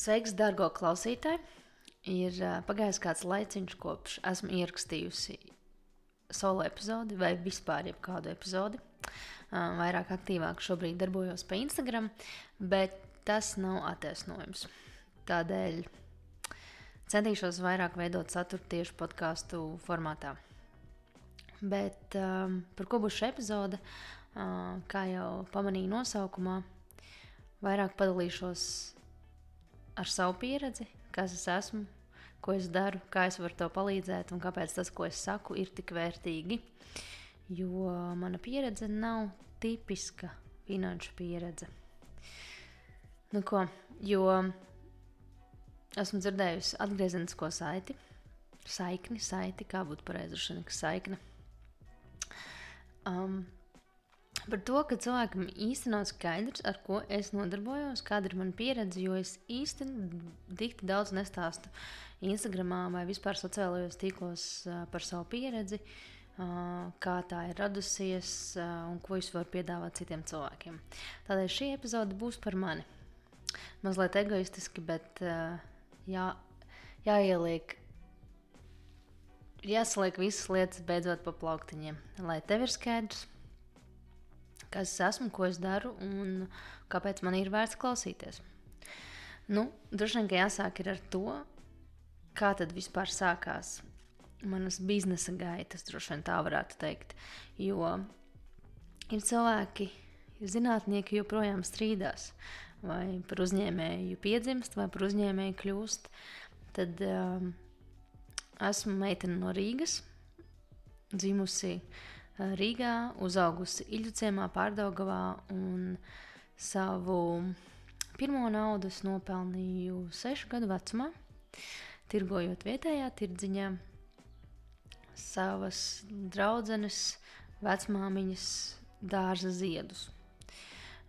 Sveiks, darbie klausītāji! Ir pagājis kāds laiciņš, kopš esmu ierakstījusi solo epizodi vai vispār jebkādu epizodi. Vairāk aktīvāk šobrīd darbojos pa Instagram, bet tas nav attaisnojums. Tādēļ centīšos vairāk veidot saturu tieši podkāstu formātā. Bet um, par ko būs šī epizode? Uh, kā jau pamanīju nosaukumā, vairāk padalīšos ar savu pieredzi, kas es esmu, ko es daru, kā es varu tev palīdzēt un kāpēc tas, ko es saku, ir tik vērtīgi. Jo mana pieredze nav tipiska finanšu pieredze. Nu, ko, jo esmu dzirdējusi atgriezenisko saiti, saikni, saiti, kā būtu pareizi, saikne. Um, par to, ka cilvēkam īstenībā nav skaidrs, ar ko es nodarbojos, kāda ir mana pieredze, jo es īstenībā tik daudz nestāstu Instagram vai vispār sociālajos tīklos par savu pieredzi, kā tā ir radusies un ko es varu piedāvāt citiem cilvēkiem. Tādēļ šī epizode būs par mani. Mazliet egoistiski, bet jā, jāieliek jāsaliek visas lietas beidzot pa plauktiņiem, lai tev ir skaidrs, kas es esmu, ko es daru un kāpēc man ir vērts klausīties. Nu, droši vien, ka jāsāk ar to, kā tad vispār sākās manas biznesa gaitas, droši vien tā varētu teikt. Jo ir cilvēki, zinātnieki joprojām strīdās, vai par uzņēmēju piedzimst, vai par uzņēmēju kļūst. Tad um, esmu meitene no Rīgas, dzimusi Rīgā, uzaugusi Iļuciemā, Pārdaugavā un savu pirmo naudu nopelnīju sešu gadu vecumā, tirgojot vietējā tirdziņā savas draudzenes, vecmāmiņas dārza ziedus.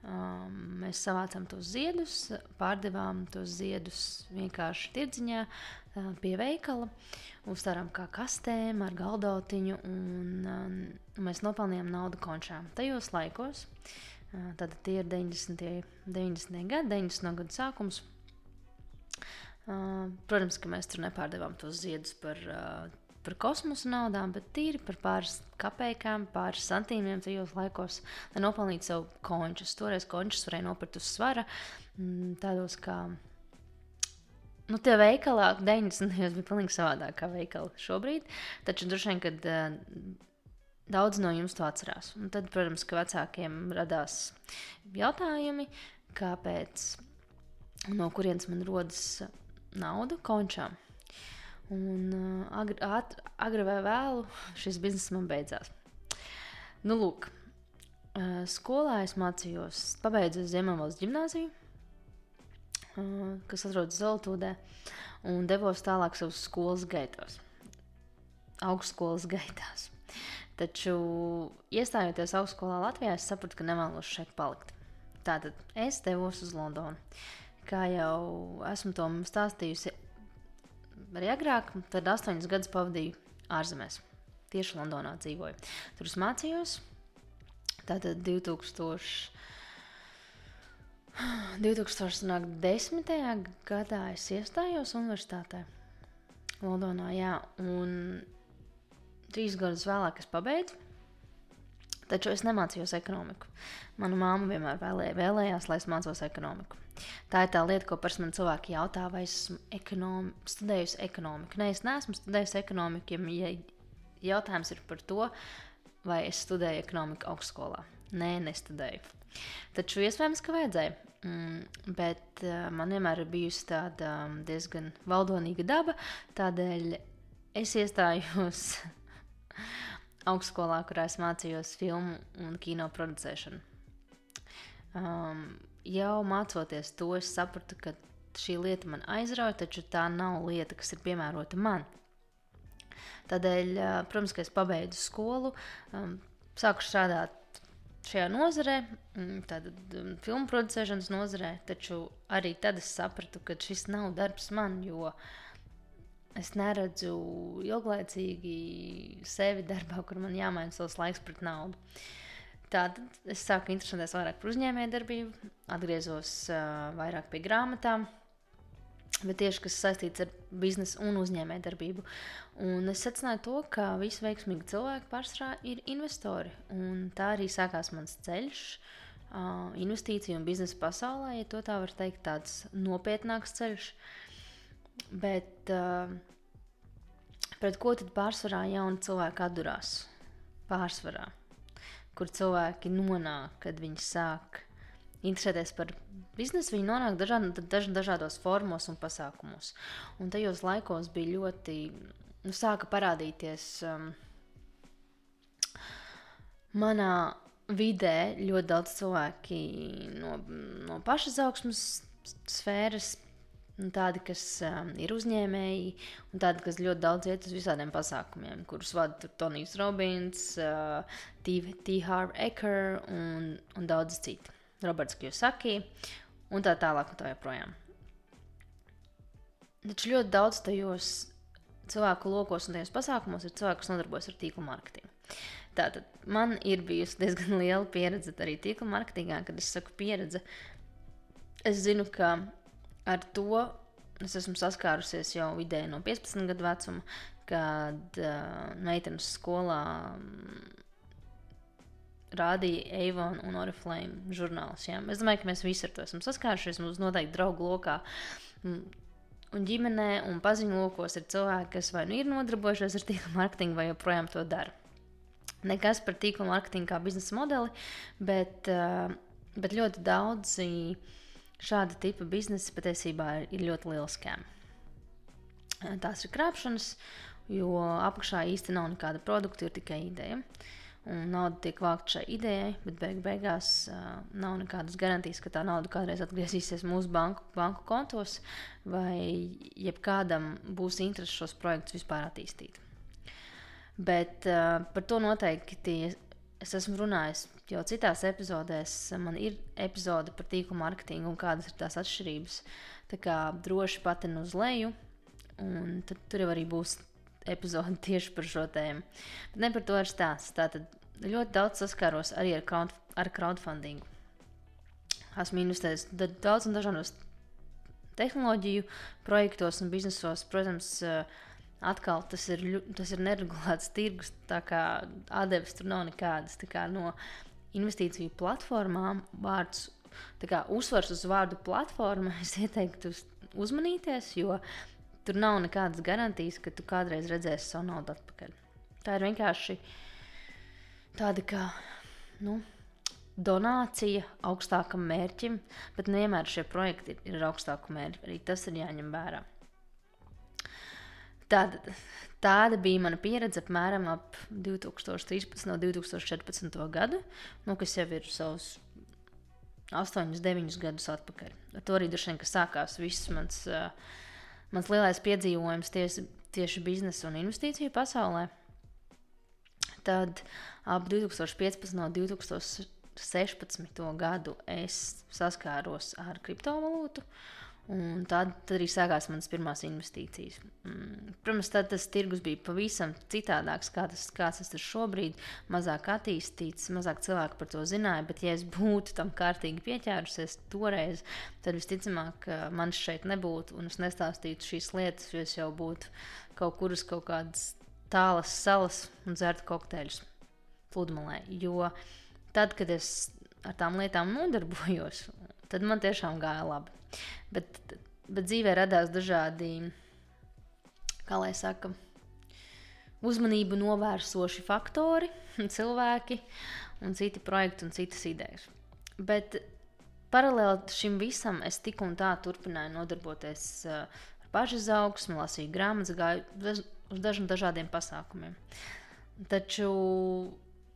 Um, mēs savācām tos ziedus, pārdevām tos ziedus vienkārši tirdziņā, uh, pie veikala, uztārām kā kastēm ar galdotiņu, un um, mēs nopelnījām naudu končām. Tajos laikos, uh, tad tie ir 90. 90. gadi, 90. gadu sākums. Uh, protams, ka mēs tur nepārdevām tos ziedus par uh, par kosmosa naudām, bet tīri par pāris kapekām, pāris centīmiem tajos laikos, lai nopelnītu sev končus. Toreiz končus varēja nopirkt uz svara, mm, tādos kā. Nu, tie veikalā 90. gados bija pilnīgi savādāk kā veikali šobrīd. Taču droši vien, kad uh, daudz no jums to atcerās. Un tad, protams, ka vecākiem radās jautājumi, kāpēc, no kurienes man rodas nauda končām. Un uh, agri, ātri, agri vai vēlu šis bizness man beidzās. Nu, lūk, uh, skolā es mācījos, pabeidzu Ziemeļvalsts gimnāziju, uh, kas atrodas Zeltūdē, un devos tālāk savas skolas gaitās, augstskolas gaitās. Taču, iestājoties augstskolā Latvijā, es sapratu, ka nevēlos šeit palikt. Tātad es devos uz Londonu. Kā jau esmu to stāstījusi arī agrāk, tad astoņus gadus pavadīju ārzemēs. Tieši Londonā dzīvoju. Tur es mācījos. Tātad 2000. 2010. gadā es iestājos universitātē Londonā, jā, un trīs gadus vēlāk es pabeidzu. Taču es nemācījos ekonomiku. Mana māma vienmēr vēlēja, vēlējās, lai es mācos ekonomiku. Tā ir tā lieta, ko parasti man cilvēki jautā, vai esmu ekonom... studējusi ekonomiku. Nē, es neesmu studējusi ekonomiku, ja jautājums ir par to, vai es studēju ekonomiku augstskolā. Nē, nestudēju. Taču iespējams, ka vajadzēja. Mm, bet uh, man vienmēr ir bijusi tāda um, diezgan valdonīga daba, tādēļ es iestājos augstskolā, kurā es mācījos filmu un kino producēšanu. Um, jau mācoties to, es sapratu, ka šī lieta man aizrauja, taču tā nav lieta, kas ir piemērota man. Tādēļ, protams, ka es pabeidzu skolu, sāku strādāt šajā nozarē, tātad filmu producēšanas nozarē, taču arī tad es sapratu, ka šis nav darbs man, jo es neredzu ilglaicīgi sevi darbā, kur man jāmaina savs laiks pret naudu. Uh, Tad es sāku interesēties vairāk par uzņēmējdarbību, atgriezos uh, vairāk pie grāmatām. bet tieši kas saistīts ar biznesu un uzņēmējdarbību. Un es secināju to, ka visi veiksmīgi cilvēki pārsvarā ir investori. Tā arī sākās mans ceļš. Uh, investīciju un biznesa pasaulē, ja tā var teikt, tāds nopietnāks ceļš. Bet uh, pret ko tad pārsvarā jauni cilvēki atdurās? Pārsvarā, kur cilvēki nonāk, kad viņi sāk interesēties par biznesu, viņi nonāk dažād, daž, dažādos formos un pasākumos. Un tajos laikos bija ļoti, nu, sāka parādīties um, manā vidē ļoti daudz cilvēki no, no pašizaugsmas sfēras. Tādi, kas um, ir uzņēmēji, un tādi, kas ļoti daudz iet uz visādiem pasākumiem, kurus vada Tonijs Robins, uh, T. Harv Eker un, un daudz citu. Roberts Kjosaki un tā tālāk un tā joprojām. Taču ļoti daudz tajos cilvēku lokos un tajos pasākumos ir cilvēki, kas nodarbojas ar tīkla mārketingu. Tātad man ir bijusi diezgan liela pieredze arī tīkla mārketingā, kad es saku pieredze. Es zinu, ka ar to es esmu saskārusies jau vidēji no 15 gadu vecuma, kad uh, meitenes skolā rādīja Avon un Oriflame žurnālus. Jā. Es domāju, ka mēs visi ar to esam saskārušies. Mums noteikti draugu lokā. Un ģimenē un paziņu lokos ir cilvēki, kas vai nu ir nodarbojušies ar tīkla mārketingu, vai joprojām to dara. Nekas par tīkla mārketingu kā biznesa modeli, bet, eh, bet ļoti daudzi šāda tipa biznesa patiesībā ir ļoti liela skēma. Tās ir krāpšanas, jo apakšā īstenībā nav nekāda produkta, ir tikai ideja. Un nauda tiek vākta šai idejai, bet beig beigās uh, nav nekādas garantijas, ka tā nauda kādreiz atgriezīsies mūsu banku, banku kontos, vai jebkādam būs interesi šos projektus vispār attīstīt. Bet uh, par to noteikti es esmu runājis jau citās epizodēs. Man ir epizode par tīkla mārketingu un kādas ir tās atšķirības. Tā kā droši patin uz leju, un tur jau arī būs epizodi tieši par šo tēmu. Bet ne par to ir stāsts. Tātad ļoti daudz saskāros arī ar, crowd, ar crowdfunding. Esmu investējis daudz un dažādos tehnoloģiju projektos un biznesos. Protams, atkal tas ir, tas ir neregulēts tirgus, tā kā atdeves tur nav nekādas. No investīciju platformām vārds, kā uzsvars uz vārdu platforma, es ieteiktu uzmanīties, jo Tur nav nekādas garantijas, ka tu kādreiz redzēsi savu naudu atpakaļ. Tā ir vienkārši tāda kā nu, donācija augstākam mērķim, bet nevienmēr šie projekti ir ar augstāku mērķi. Arī tas ir jāņem vērā. Tāda, tāda bija mana pieredze apmēram ap 2013. un 2014. gadu, nu, kas jau ir savs 8, 9 gadus atpakaļ. Ar to arī droši vien sākās viss mans. Uh, mans lielais piedzīvojums tieši, tieši biznesa un investīciju pasaulē. Tad ap 2015. un 2016. gadu es saskāros ar kriptovalūtu. Uh, Un tad, tad arī sākās manas pirmās investīcijas. Mm, protams, tad tas tirgus bija pavisam citādāks, kā tas, kāds tas ir šobrīd. Mazāk attīstīts, mazāk cilvēku par to zināja. Bet, ja es būtu tam kārtīgi pieķērusies toreiz, tad visticamāk man šeit nebūtu un es nestāstītu šīs lietas, jo es jau būtu kaut kur uz kaut kādas tālas salas un dzertu kokteļus pludmalē. Jo tad, kad es ar tām lietām nodarbojos, tad man tiešām gāja labi. Bet, bet dzīvē radās dažādi, kā lai saka, uzmanību novērsoši faktori, cilvēki un citi projekti un citas idejas. Bet paralēli šim visam es tik un tā turpināju nodarboties uh, ar pašizaugsmu, lasīju grāmatas, gāju uz dažiem dažādiem pasākumiem. Taču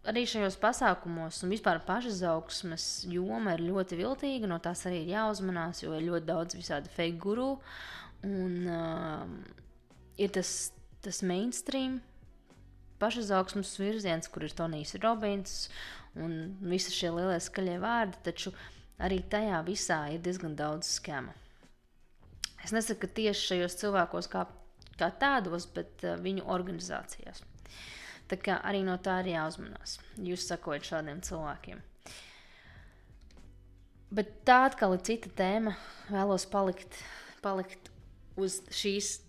arī šajos pasākumos un vispār pašizaugsmes joma ir ļoti viltīga. No tās arī ir jāuzmanās, jo ir ļoti daudz visādi fake guru. Un uh, ir tas, tas mainstream pašizaugsmes virziens, kur ir Tonijs Robins un visi šie lielie skaļie vārdi. Taču arī tajā visā ir diezgan daudz skema. Es nesaku, ka tieši šajos cilvēkos kā, kā tādos, bet uh, viņu organizācijās. Tā kā arī no tā ir jāuzmanās. Jūs sakojat šādiem cilvēkiem. Bet tā atkal ir cita tēma. Vēlos palikt, palikt uz šīs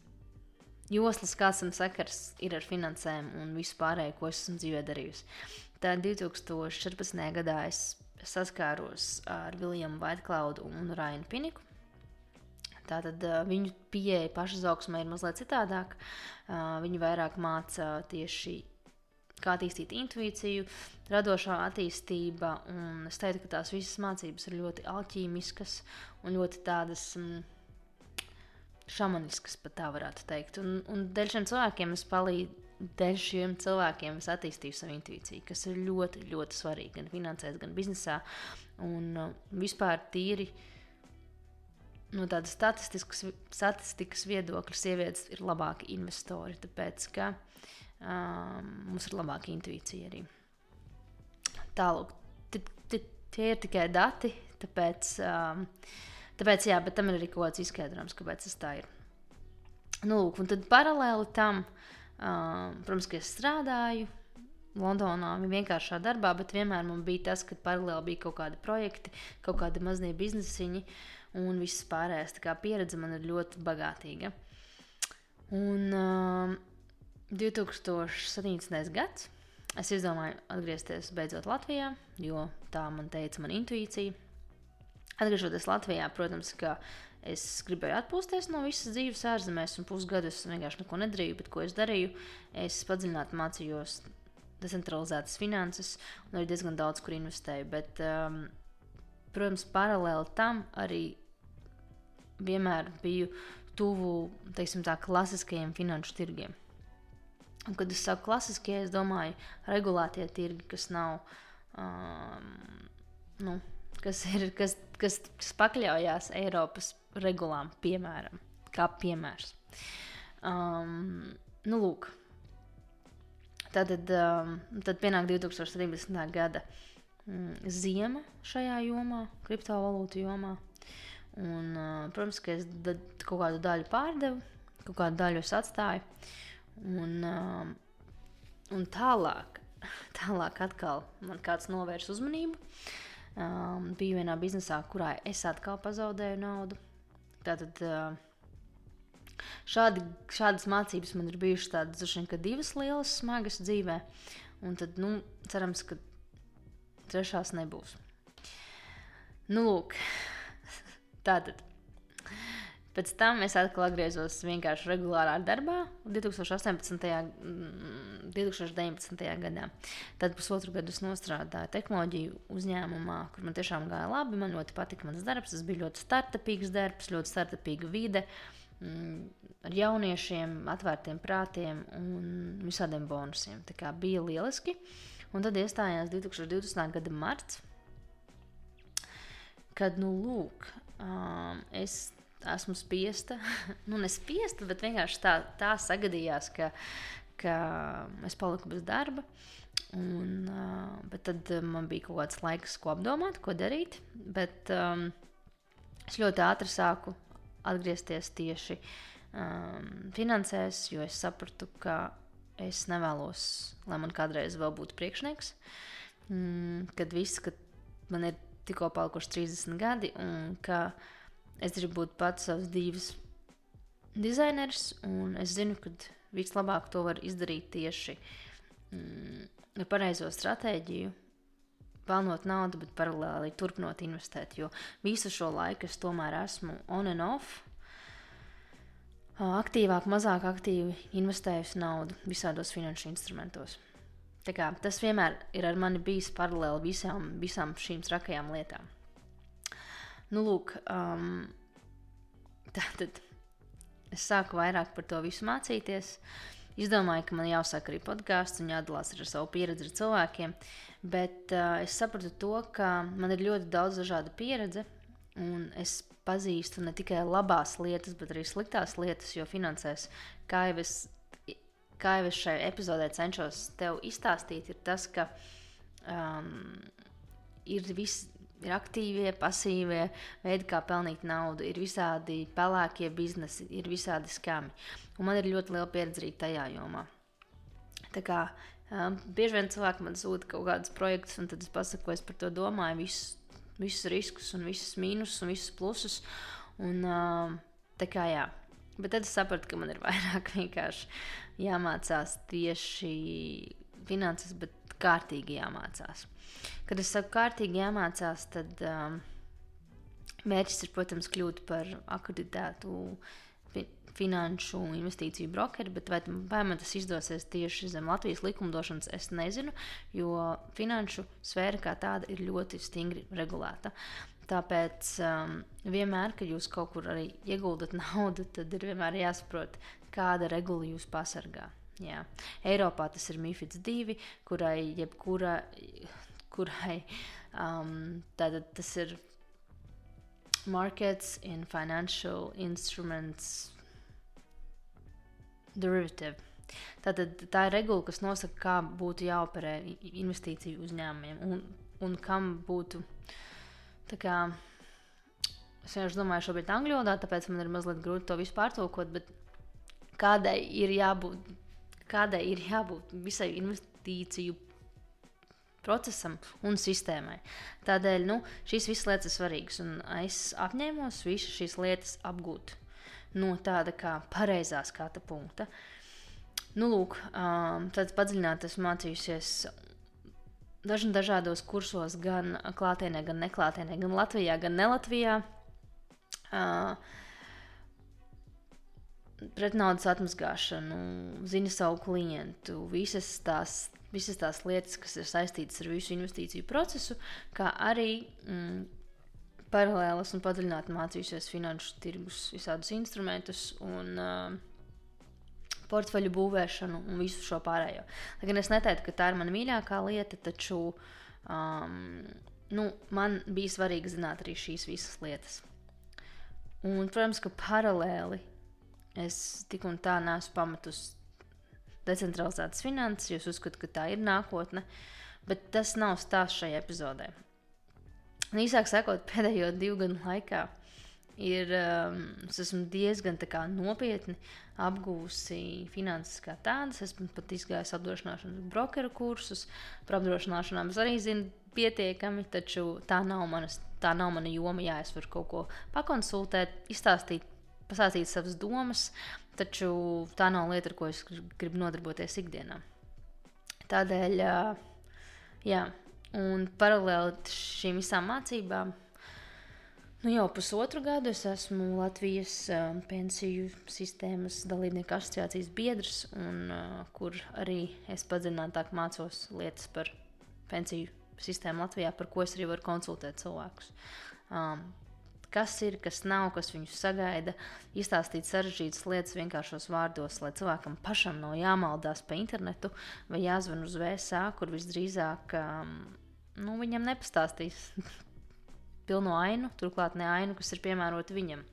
joslas, kāds man sakars ir ar finansēm un visu pārējo, ko es esmu dzīvē darījusi. Tad 2014. gadā es saskāros ar Viljamu Vaitklaudu un Rainu Piniku. Tātad uh, viņu pieeja pašizaugsmē ir mazliet citādāka. Uh, viņi vairāk māca tieši kā attīstīt intuīciju, radošā attīstība. Es teiktu, ka tās visas mācības ir ļoti alķīmiskas un ļoti tādas. Mm, šamaniskas, pat tā varētu teikt. Un, un dēļ šiem cilvēkiem es palīdzu. Dēļ šiem cilvēkiem es attīstīju savu intuīciju, kas ir ļoti, ļoti svarīgi gan finansēs, gan biznesā. Un uh, vispār tīri no tādas statistikas, statistikas viedokļa, sievietes ir labāki investori. Tāpēc, ka um, mums ir labāka intuīcija arī. Tālāk, tie ir tikai dati, tāpēc. Um, Tāpēc, jā, bet tam ir arī kaut kāds izskaidrojums, kāpēc tas tā ir. Nu, lūk, un tad paralēli tam, um, protams, ka es strādāju Londonā, vienkāršā darbā, bet vienmēr man bija tas, ka paralēli bija kaut kādi projekti, kaut kādi mazie biznesiņi, un viss pārējais pieredze man ir ļoti bagātīga. Un um, 2017. gads es izdomāju atgriezties beidzot Latvijā, jo tā man teica mana intuīcija Atgriežoties Latvijā, protams, ka es gribēju atpūsties no visas dzīves ārzemēs, un pusgadu es vienkārši neko nedarīju, bet ko es darīju? Es padziļināti mācījos decentralizētas finanses, un arī diezgan daudz kur investēju. Bet, um, protams, paralēli tam arī vienmēr biju tuvu teiksim, tā, klasiskajiem finanšu tirgiem. Un, kad es saku klasiskie, es domāju, regulētie tirgi, kas nav. Um, nu, kas, ir, kas, kas, kas pakļaujās Eiropas regulām, piemēram, kā piemērs. Um, nu, lūk, tad, um, tad pienāk 2017. gada mm, ziema šajā jomā, kriptovalūtu jomā. Un, uh, protams, ka es kaut kādu daļu pārdevu, kaut kādu daļu atstāju. Un, um, un tālāk, tālāk atkal man kāds novērš uzmanību. Um, biju vienā biznesā, kurā es atkal pazaudēju naudu. Tātad uh, šādi, šādas mācības man ir bijušas tādas, vien, divas lielas, smagas dzīvē. Un tad, nu, cerams, ka trešās nebūs. Nu, lūk, tātad Pēc tam es atkal atgriezos vienkārši regulārā darbā 2018. un 2019. gadā. Tad pusotru gadu es strādāju tehnoloģiju uzņēmumā, kur man tiešām gāja labi. Man ļoti patika mans darbs. Tas bija ļoti startupīgs darbs, ļoti startupīga vide. Mm, ar jauniešiem, atvērtiem prātiem un visādiem bonusiem. Tā kā bija lieliski. Un tad iestājās 2020. gada marts, kad, nu, lūk, um, es esmu spiesta, nu, nespiesta, bet vienkārši tā, tā sagadījās, ka, ka es paliku bez darba. Un, bet tad man bija kaut kāds laiks, ko apdomāt, ko darīt. Bet um, es ļoti ātri sāku atgriezties tieši um, finansēs, jo es sapratu, ka es nevēlos, lai man kādreiz vēl būtu priekšnieks. Mm, kad viss, kad man ir tikko palikuši 30 gadi, un ka uh, Es gribu būt pats savs dzīves dizainers, un es zinu, ka vislabāk to var izdarīt tieši mm, ar pareizo stratēģiju, pelnot naudu, bet paralēli turpinot investēt. Jo visu šo laiku es tomēr esmu on and off. Aktīvāk, mazāk aktīvi investējusi naudu visādos finanšu instrumentos. Kā, tas vienmēr ir ar mani bijis paralēli visām, visām šīm trakajām lietām. Nu, lūk, um, tātad es sāku vairāk par to visu mācīties. Izdomāju, ka man jāsaka arī podkāsts un jādalās ar savu pieredzi ar cilvēkiem. Bet uh, es sapratu to, ka man ir ļoti daudz dažādu pieredzi, un es pazīstu ne tikai labās lietas, bet arī sliktās lietas, jo finansēs, kā jau es, kā jau es šajā epizodē cenšos tev izstāstīt, ir tas, ka um, ir viss Ir aktīvie, pasīvie veidi, kā pelnīt naudu, ir visādi pelēkie biznesi, ir visādi skami. Un man ir ļoti liela pieredze arī tajā jomā. Tā kā um, bieži vien cilvēki man sūta kaut kādus projektus, un tad es pasaku, ko es par to domāju, visus, visus riskus, un visus mīnusus un visus plusus. Un, um, tā kā jā, Bet tad es sapratu, ka man ir vairāk vienkārši jāmācās tieši finanses, bet kārtīgi jāmācās. Kad es saku kārtīgi jāmācās, tad um, mērķis ir, protams, kļūt par akreditētu fi finanšu investīciju brokeri, bet vai, vai man tas izdosies tieši zem Latvijas likumdošanas, es nezinu, jo finanšu sfēra kā tāda ir ļoti stingri regulēta. Tāpēc um, vienmēr, kad jūs kaut kur arī ieguldat naudu, tad ir vienmēr jāsaprot, kāda regula jūs pasargā. Jā. Eiropā tas ir MIFID 2, kurai jebkura, kurai um, tātad tas ir Markets in Financial Instruments Derivative. Tātad tā ir regula, kas nosaka, kā būtu jāoperē investīciju uzņēmumiem un, un kam būtu. Kā, es vienkārši domāju, šobrīd angļu valodā, tāpēc man ir mazliet grūti to visu pārtulkot, bet kādai ir jābūt kādai ir jābūt visai investīciju procesam un sistēmai. Tādēļ nu, šīs visas lietas ir svarīgas, un es apņēmos visas šīs lietas apgūt no tāda kā pareizā skata punkta. Nu, lūk, tad padziļināti esmu mācījusies dažna, dažādos kursos, gan klātienē, gan neklātienē, gan Latvijā, gan ne Latvijā. Uh, pret naudas atmazgāšanu, zina savu klientu, visas tās, visas tās lietas, kas ir saistītas ar visu investīciju procesu, kā arī mm, paralēlas un padziļināti mācījusies finanšu tirgus, visādus instrumentus un uh, portfeļu būvēšanu un visu šo pārējo. Lai gan es neteiktu, ka tā ir mana mīļākā lieta, taču um, nu, man bija svarīgi zināt arī šīs visas lietas. Un, protams, ka paralēli Es tik un tā neesmu pametus decentralizētas finanses, jo uzskatu, ka tā ir nākotne. Bet tas nav stāsts šajā epizodē. Un īsāk sakot, pēdējo divu gadu laikā ir, um, es esmu diezgan nopietni apgūsi finanses kā tādas. Esmu pat izgājis apdrošināšanas brokeru kursus. Par apdrošināšanām es arī zinu pietiekami, taču tā nav, manas, tā nav mana joma. Jā, es varu kaut ko pakonsultēt, izstāstīt pasāstīt savas domas, taču tā nav lieta, ar ko es gribu nodarboties ikdienā. Tādēļ, jā, un paralēli šīm visām mācībām, nu jau pusotru gadu es esmu Latvijas pensiju sistēmas dalībnieku asociācijas biedrs, un, kur arī es padziļinātāk mācos lietas par pensiju sistēmu Latvijā, par ko es arī varu konsultēt cilvēkus. Um, kas ir, kas nav, kas viņus sagaida, izstāstīt sarežģītas lietas vienkāršos vārdos, lai cilvēkam pašam nav jāmaldās pa internetu vai jāzvan uz VSA, kur visdrīzāk um, nu, viņam nepastāstīs pilno ainu, turklāt ne ainu, kas ir piemērota viņam.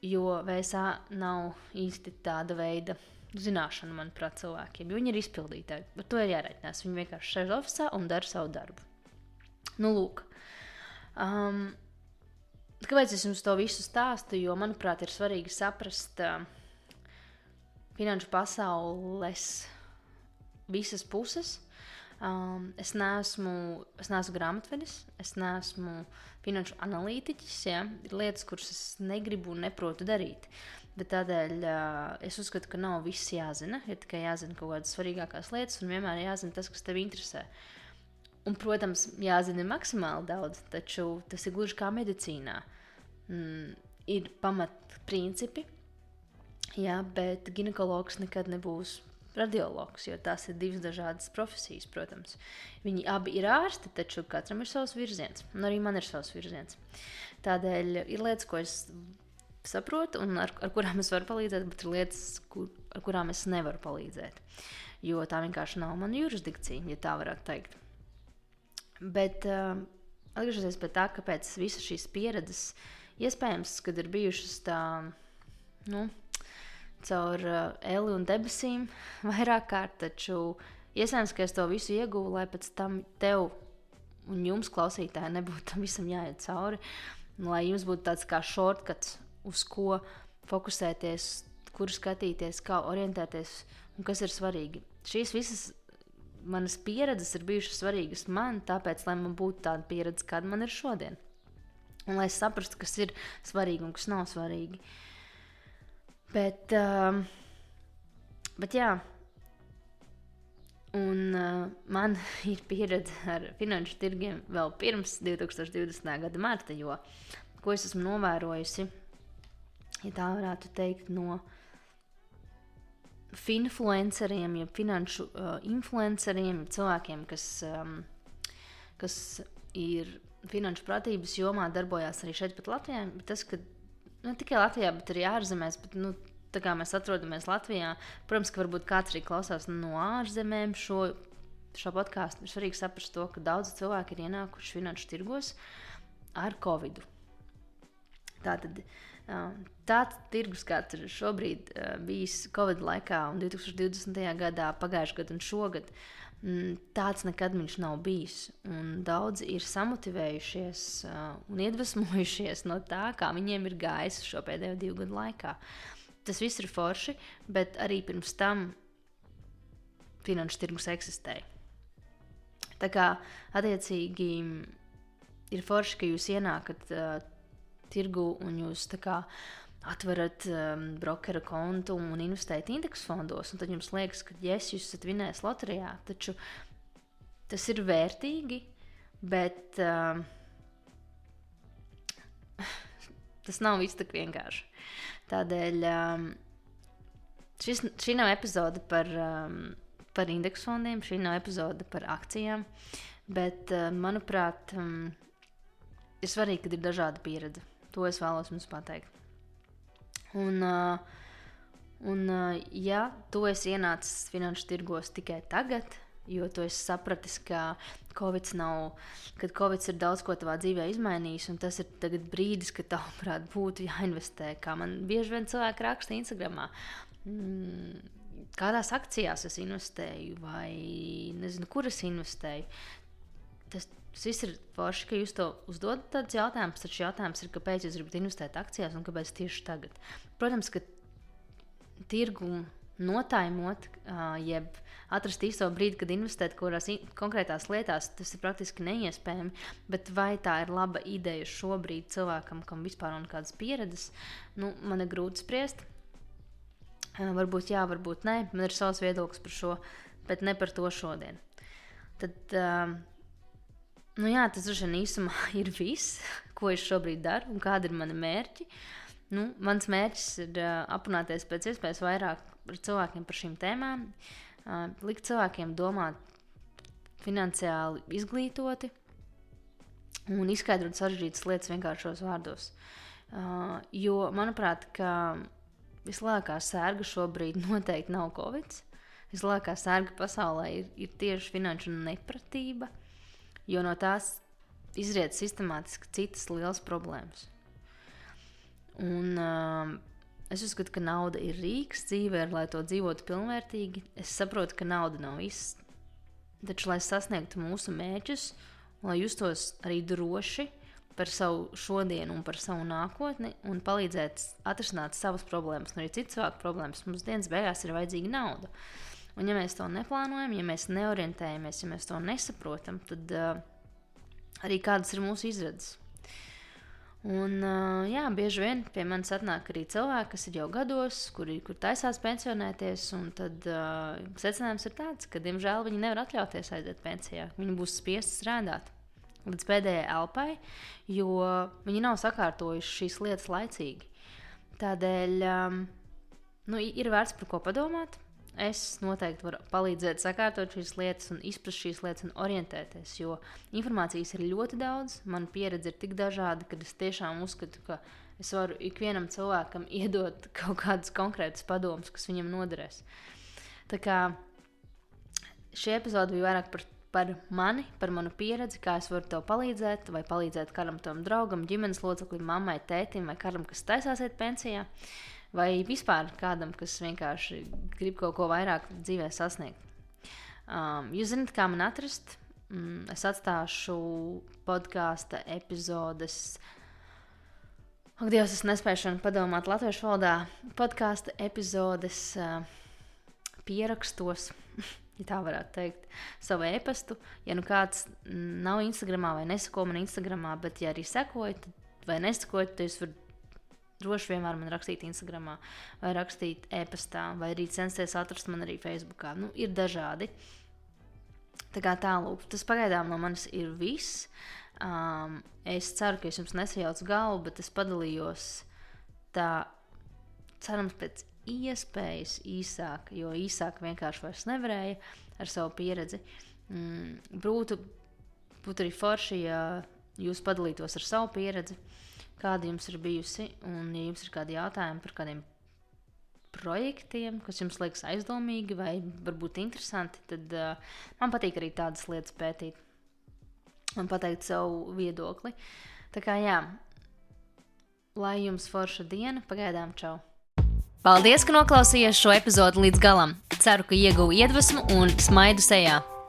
Jo VSA nav īsti tāda veida zināšana, manuprāt, cilvēkiem. Viņi ir izpildītāji. Ar to ir jārēķinās. Viņi vienkārši sēž oficiālā un dara savu darbu. Nu, lūk. Um, Kāpēc es jums to visu stāstu? Jo, manuprāt, ir svarīgi saprast uh, finanšu pasaules visas puses. Um, es, neesmu, es neesmu grāmatvedis, es neesmu finanšu analītiķis. Ja? Ir lietas, kuras es negribu un neprotu darīt. Bet tādēļ uh, es uzskatu, ka nav viss jāzina. Ir tikai jāzina kaut kādas svarīgākās lietas, un vienmēr jāzina tas, kas tev interesē. Uh, Un, protams, jāzina maksimāli daudz, taču tas ir gluži kā medicīnā. Mm, ir pamatprincipi, jā, bet ginekologs nekad nebūs radiologs, jo tās ir divas dažādas profesijas, protams. Viņi abi ir ārsti, taču katram ir savs virziens, un arī man ir savs virziens. Tādēļ ir lietas, ko es saprotu, un ar, ar kurām es varu palīdzēt, bet ir lietas, kur, ar kurām es nevaru palīdzēt. Jo tā vienkārši nav mana jurisdikcija, ja tā varētu teikt. Bet uh, atgriežoties pie tā, kāpēc visas šīs pieredzes iespējams, kad ir bijušas tā, nu, caur uh, eli un debesīm vairāk kārt, taču iespējams, ka es to visu ieguvu, lai pēc tam tev un jums, klausītāji, nebūtu tam visam jāiet cauri. Lai jums būtu tāds kā shortcuts, uz ko fokusēties, kur skatīties, kā orientēties un kas ir svarīgi. Šīs visas manas pieredzes ir bijušas svarīgas man, tāpēc, lai man būtu tāda pieredze, kāda man ir šodien. Un lai es saprastu, kas ir svarīgi un kas nav svarīgi. Bet, um, bet jā, un uh, man ir pieredze ar finanšu tirgiem vēl pirms 2020. gada marta, jo ko es esmu novērojusi, ja tā varētu teikt, no finfluenceriem, ja finanšu uh, influenceriem, cilvēkiem, kas, um, kas ir finanšu pratības jomā, darbojās arī šeit, pat Latvijā. Bet tas, ka ne tikai Latvijā, bet arī ārzemēs, bet, nu, tā kā mēs atrodamies Latvijā, protams, ka varbūt kāds arī klausās no ārzemēm šo, šo podkāstu. Ir svarīgi saprast to, ka daudz cilvēku ir ienākuši finanšu tirgos ar Covid. Tātad tāds tirgus, kāds ir šobrīd bijis Covid laikā, un 2020. gadā, pagājušajā gadā un šogad, tāds nekad viņš nav bijis. Un daudzi ir samotivējušies un iedvesmojušies no tā, kā viņiem ir gājis šo pēdējo divu gadu laikā. Tas viss ir forši, bet arī pirms tam finanšu tirgus eksistēja. Tā kā attiecīgi ir forši, ka jūs ienākat uh, tirgu un jūs kā, atverat um, brokeru kontu un investējat indeksu fondos, un tad jums liekas, ka yes, jūs esat vinējis loterijā. Taču tas ir vērtīgi, bet um, tas nav viss tik vienkārši. Tādēļ um, šis, šī nav epizode par, um, par indeksu fondiem, šī nav epizode par akcijām, bet, uh, manuprāt, um, ir svarīgi, ka ir dažāda pieredze. To es vēlos jums pateikt. Un, uh, un uh, ja tu esi ienācis finanšu tirgos tikai tagad, jo tu esi sapratis, ka Covid nav, kad Covid ir daudz ko tavā dzīvē izmainījis, un tas ir brīdis, kad tavuprāt būtu jāinvestē. Kā man bieži vien cilvēki raksta Instagram. Mm, kādās akcijās es investēju, vai nezinu, kur es investēju. Tas, Tas viss ir forši, ka jūs to uzdodat tādus jautājumus, taču jautājums ir, kāpēc jūs gribat investēt akcijās un kāpēc tieši tagad. Protams, ka tirgu notaimot, jeb atrast īsto brīdi, kad investēt kaut kādās konkrētās lietās, tas ir praktiski neiespējami. Bet vai tā ir laba ideja šobrīd cilvēkam, kam vispār nav kādas pieredzes, nu, man ir grūti spriest. Varbūt jā, varbūt nē, man ir savs viedoklis par šo, bet ne par to šodien. Tad, Nu jā, tas droši vien īsumā ir viss, ko es šobrīd daru un kādi ir mani mērķi. Nu, mans mērķis ir uh, aprunāties pēc iespējas vairāk ar cilvēkiem par šīm tēmām, uh, likt cilvēkiem domāt finansiāli izglītoti un izskaidrot sarežģītas lietas vienkāršos vārdos. Uh, jo, manuprāt, vislielākā sērga šobrīd noteikti nav Covid. Vislielākā sērga pasaulē ir, ir tieši finanšu nepratība jo no tās izriet sistemātiski citas liels problēmas. Un, uh, es uzskatu, ka nauda ir rīks dzīvē, lai to dzīvotu pilnvērtīgi. Es saprotu, ka nauda nav viss. Taču, lai sasniegtu mūsu mērķus, lai justos arī droši par savu šodienu un par savu nākotni, un palīdzēt atrisināt savas problēmas, un arī citu cilvēku problēmas, mums dienas beigās ir vajadzīga nauda. Uh, Un, ja mēs to neplānojam, ja mēs neorientējamies, ja mēs to nesaprotam, tad uh, arī kādas ir mūsu izredzes. Un, uh, jā, bieži vien pie manis atnāk arī cilvēki, kas ir jau gados, kuri kur taisās pensionēties. Tad uh, secinājums ir tāds, ka, diemžēl, viņi nevar atļauties aiziet pensijā. Viņi būs spiesti strādāt līdz pēdējai elpai, jo viņi nav sakārtojuši šīs lietas laicīgi. Tādēļ um, nu, ir vērts par ko padomāt. Es noteikti varu palīdzēt sakārtot šīs lietas, un izprast šīs lietas un orientēties, jo informācijas ir ļoti daudz. Mana pieredze ir tik dažāda, ka es tiešām uzskatu, ka es varu ikvienam cilvēkam iedot kaut kādus konkrētus padomus, kas viņam noderēs. Tā kā šī epizode bija vairāk par, par mani, par manu pieredzi, kā es varu tev palīdzēt, vai palīdzēt kādam tam draugam, ģimenes loceklim, mammai, tētim vai kādam, kas taisās iet pensijā. Uh, vai vispār kādam, kas vienkārši grib kaut ko vairāk dzīvē sasniegt. Um, jūs zināt, kā man atrast? Mm, es atstāšu podkāstu epizodes. Ak, Dievs, es nespēju šodien padomāt latviešu valodā. Podkāstu epizodes uh, pierakstos, ja tā varētu teikt, savu e-pastu. Ja nu kāds nav Instagramā vai nesako man Instagramā, bet ja arī sekojat vai nesakojat, tad jūs varat droši vienmēr man rakstīt Instagram, vai rakstīt e-pastā, vai arī censties atrast man arī Facebook. Nu, ir dažādi. Tā kā tālāk, tas pagaidām no manis ir viss. Um, es ceru, ka es jums nesajaucu galvu, bet es padalījos tā, cerams, pēc iespējas īsāk, jo īsāk vienkārši vairs nevarēja ar savu pieredzi. Mm, būtu, būtu arī forši, ja jūs padalītos ar savu pieredzi, kāda jums ir bijusi. Un, ja jums ir kādi jautājumi par kādiem projektiem, kas jums liekas aizdomīgi vai varbūt interesanti, tad uh, man patīk arī tādas lietas pētīt un pateikt savu viedokli. Tā kā jā, lai jums forša diena, pagaidām čau! Paldies, ka noklausījāties šo epizodi līdz galam! Ceru, ka ieguvu iedvesmu un smaidu sejā!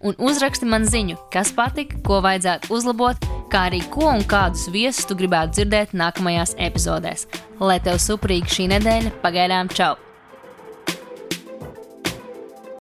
un uzraksti man ziņu, kas patika, ko vajadzētu uzlabot, kā arī ko un kādus viesus tu gribētu dzirdēt nākamajās epizodēs. Lai tev suprīgi šī nedēļa, pagaidām čau!